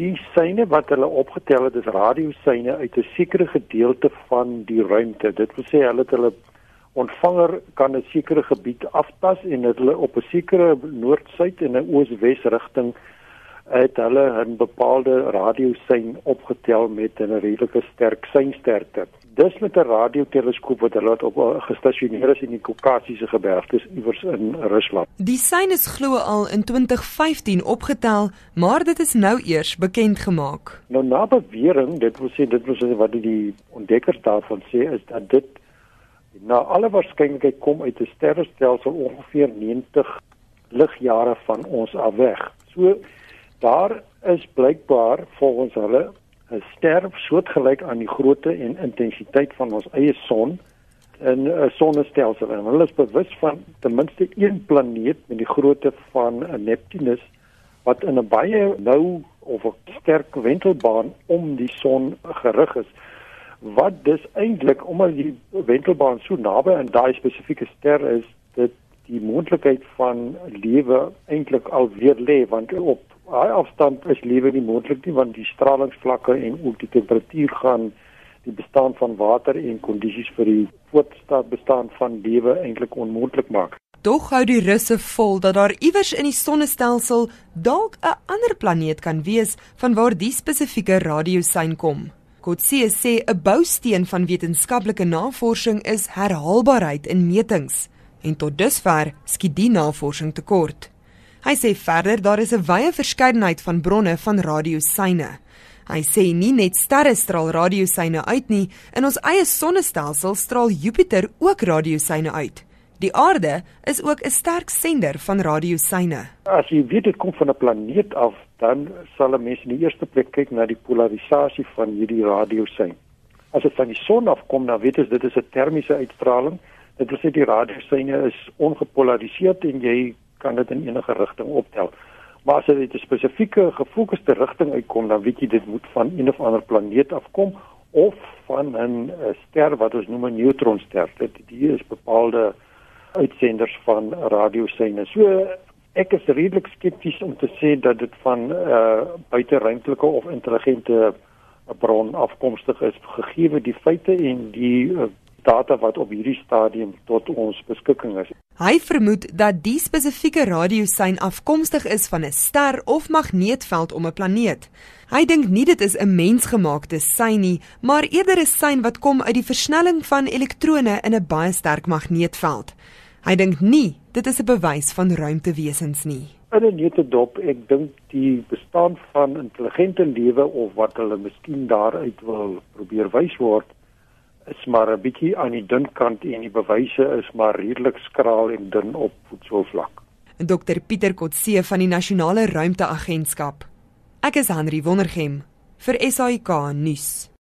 Die syne wat hulle opgetel het, is radiosyne uit 'n sekere gedeelte van die ruimte. Dit wil sê hulle het hulle ontvanger kan 'n sekere gebied aftas en dit hulle op 'n sekere noord-suid en 'n oos-wes rigting het hulle 'n bepaalde radiosein opgetel met 'n redelike sterk seinsterkte. Dis met 'n radioteleskoop wat hulle op gestasioneer is in die Kaukasiese gebergtes iewers in Rusland. Die sein is glo al in 2015 opgetel, maar dit is nou eers bekend gemaak. Nou na bewering, dit wil sê dit was wat die ontdekkers daarvan sê is dat dit na alle waarskynlikheid kom uit 'n sterrestelsel ongeveer 90 ligjare van ons af weg. So daar is blykbaar volgens hulle 'n ster soortgelyk aan die grootte en intensiteit van ons eie son in 'n sonnestelsel. En hulle is bewus van ten minste een planeet met die grootte van Neptunus wat in 'n baie nou of 'n sterk wentelbaan om die son gerig is. Wat dus eintlik omdat die wentelbaan so naby aan daai spesifieke ster is dit die moontlikheid van lewe eintlik alweer lê want op daai afstand is lewe nie moontlik nie want die stralingsvlakke en ook die temperatuur gaan die bestaan van water en kondisies vir die voortstaat bestaan van lewe eintlik onmoontlik maak. Dog hou die russe vol dat daar iewers in die sonnestelsel dalk 'n ander planeet kan wees van waar die spesifieke radiosein kom. Kotse sê 'n bousteen van wetenskaplike navorsing is herhaalbaarheid in metings en tot dusver skiet die navorsing tekort. Hy sê verder daar is 'n wye verskeidenheid van bronne van radiosyne. Hy sê nie net sterre straal radiosyne uit nie, in ons eie sonnestelsel straal Jupiter ook radiosyne uit. Die aarde is ook 'n sterk sender van radiosyne. As jy weet dit kom van 'n planeet af, dan sal 'n mens in die eerste plek kyk na die polarisasie van hierdie radiosyn. As dit van die son afkom, dan weet jy dit is 'n termiese uitstraling. Dit wil sê die radiosyne is ongepolariseer en jy kan dit in enige rigting optel. Maar as dit 'n spesifieke gefokusde rigting uitkom, dan weet jy dit moet van een of ander planeet afkom of van 'n ster wat ons noem 'n neutronster. Dit die is bepaalde uitsenders van radiosyne. So ek is redelik skepties om te sê dat dit van 'n uh, buiteruimtelike of intelligente bron afkomstig is gegee die feite en die uh, data wat op hierdie stadium tot ons beskikking is. Hy vermoed dat die spesifieke radiosein afkomstig is van 'n ster of magneetveld om 'n planeet. Hy dink nie dit is 'n mensgemaakte sein nie, maar eerder 'n sein wat kom uit die versnelling van elektrone in 'n baie sterk magneetveld. Hy dink nie dit is 'n bewys van ruimtewesens nie. In 'n netedop, ek dink die bestaan van intelligente lewe of wat hulle miskien daaruit wil probeer wys word is maar 'n bietjie aan die dun kant en die bewyse is maar redelik skraal en dun op voetsoolvlak. Dr Pieter Kotse van die Nasionale Ruimteagentskap. Ek is Henry Wondergem vir SAK nuus.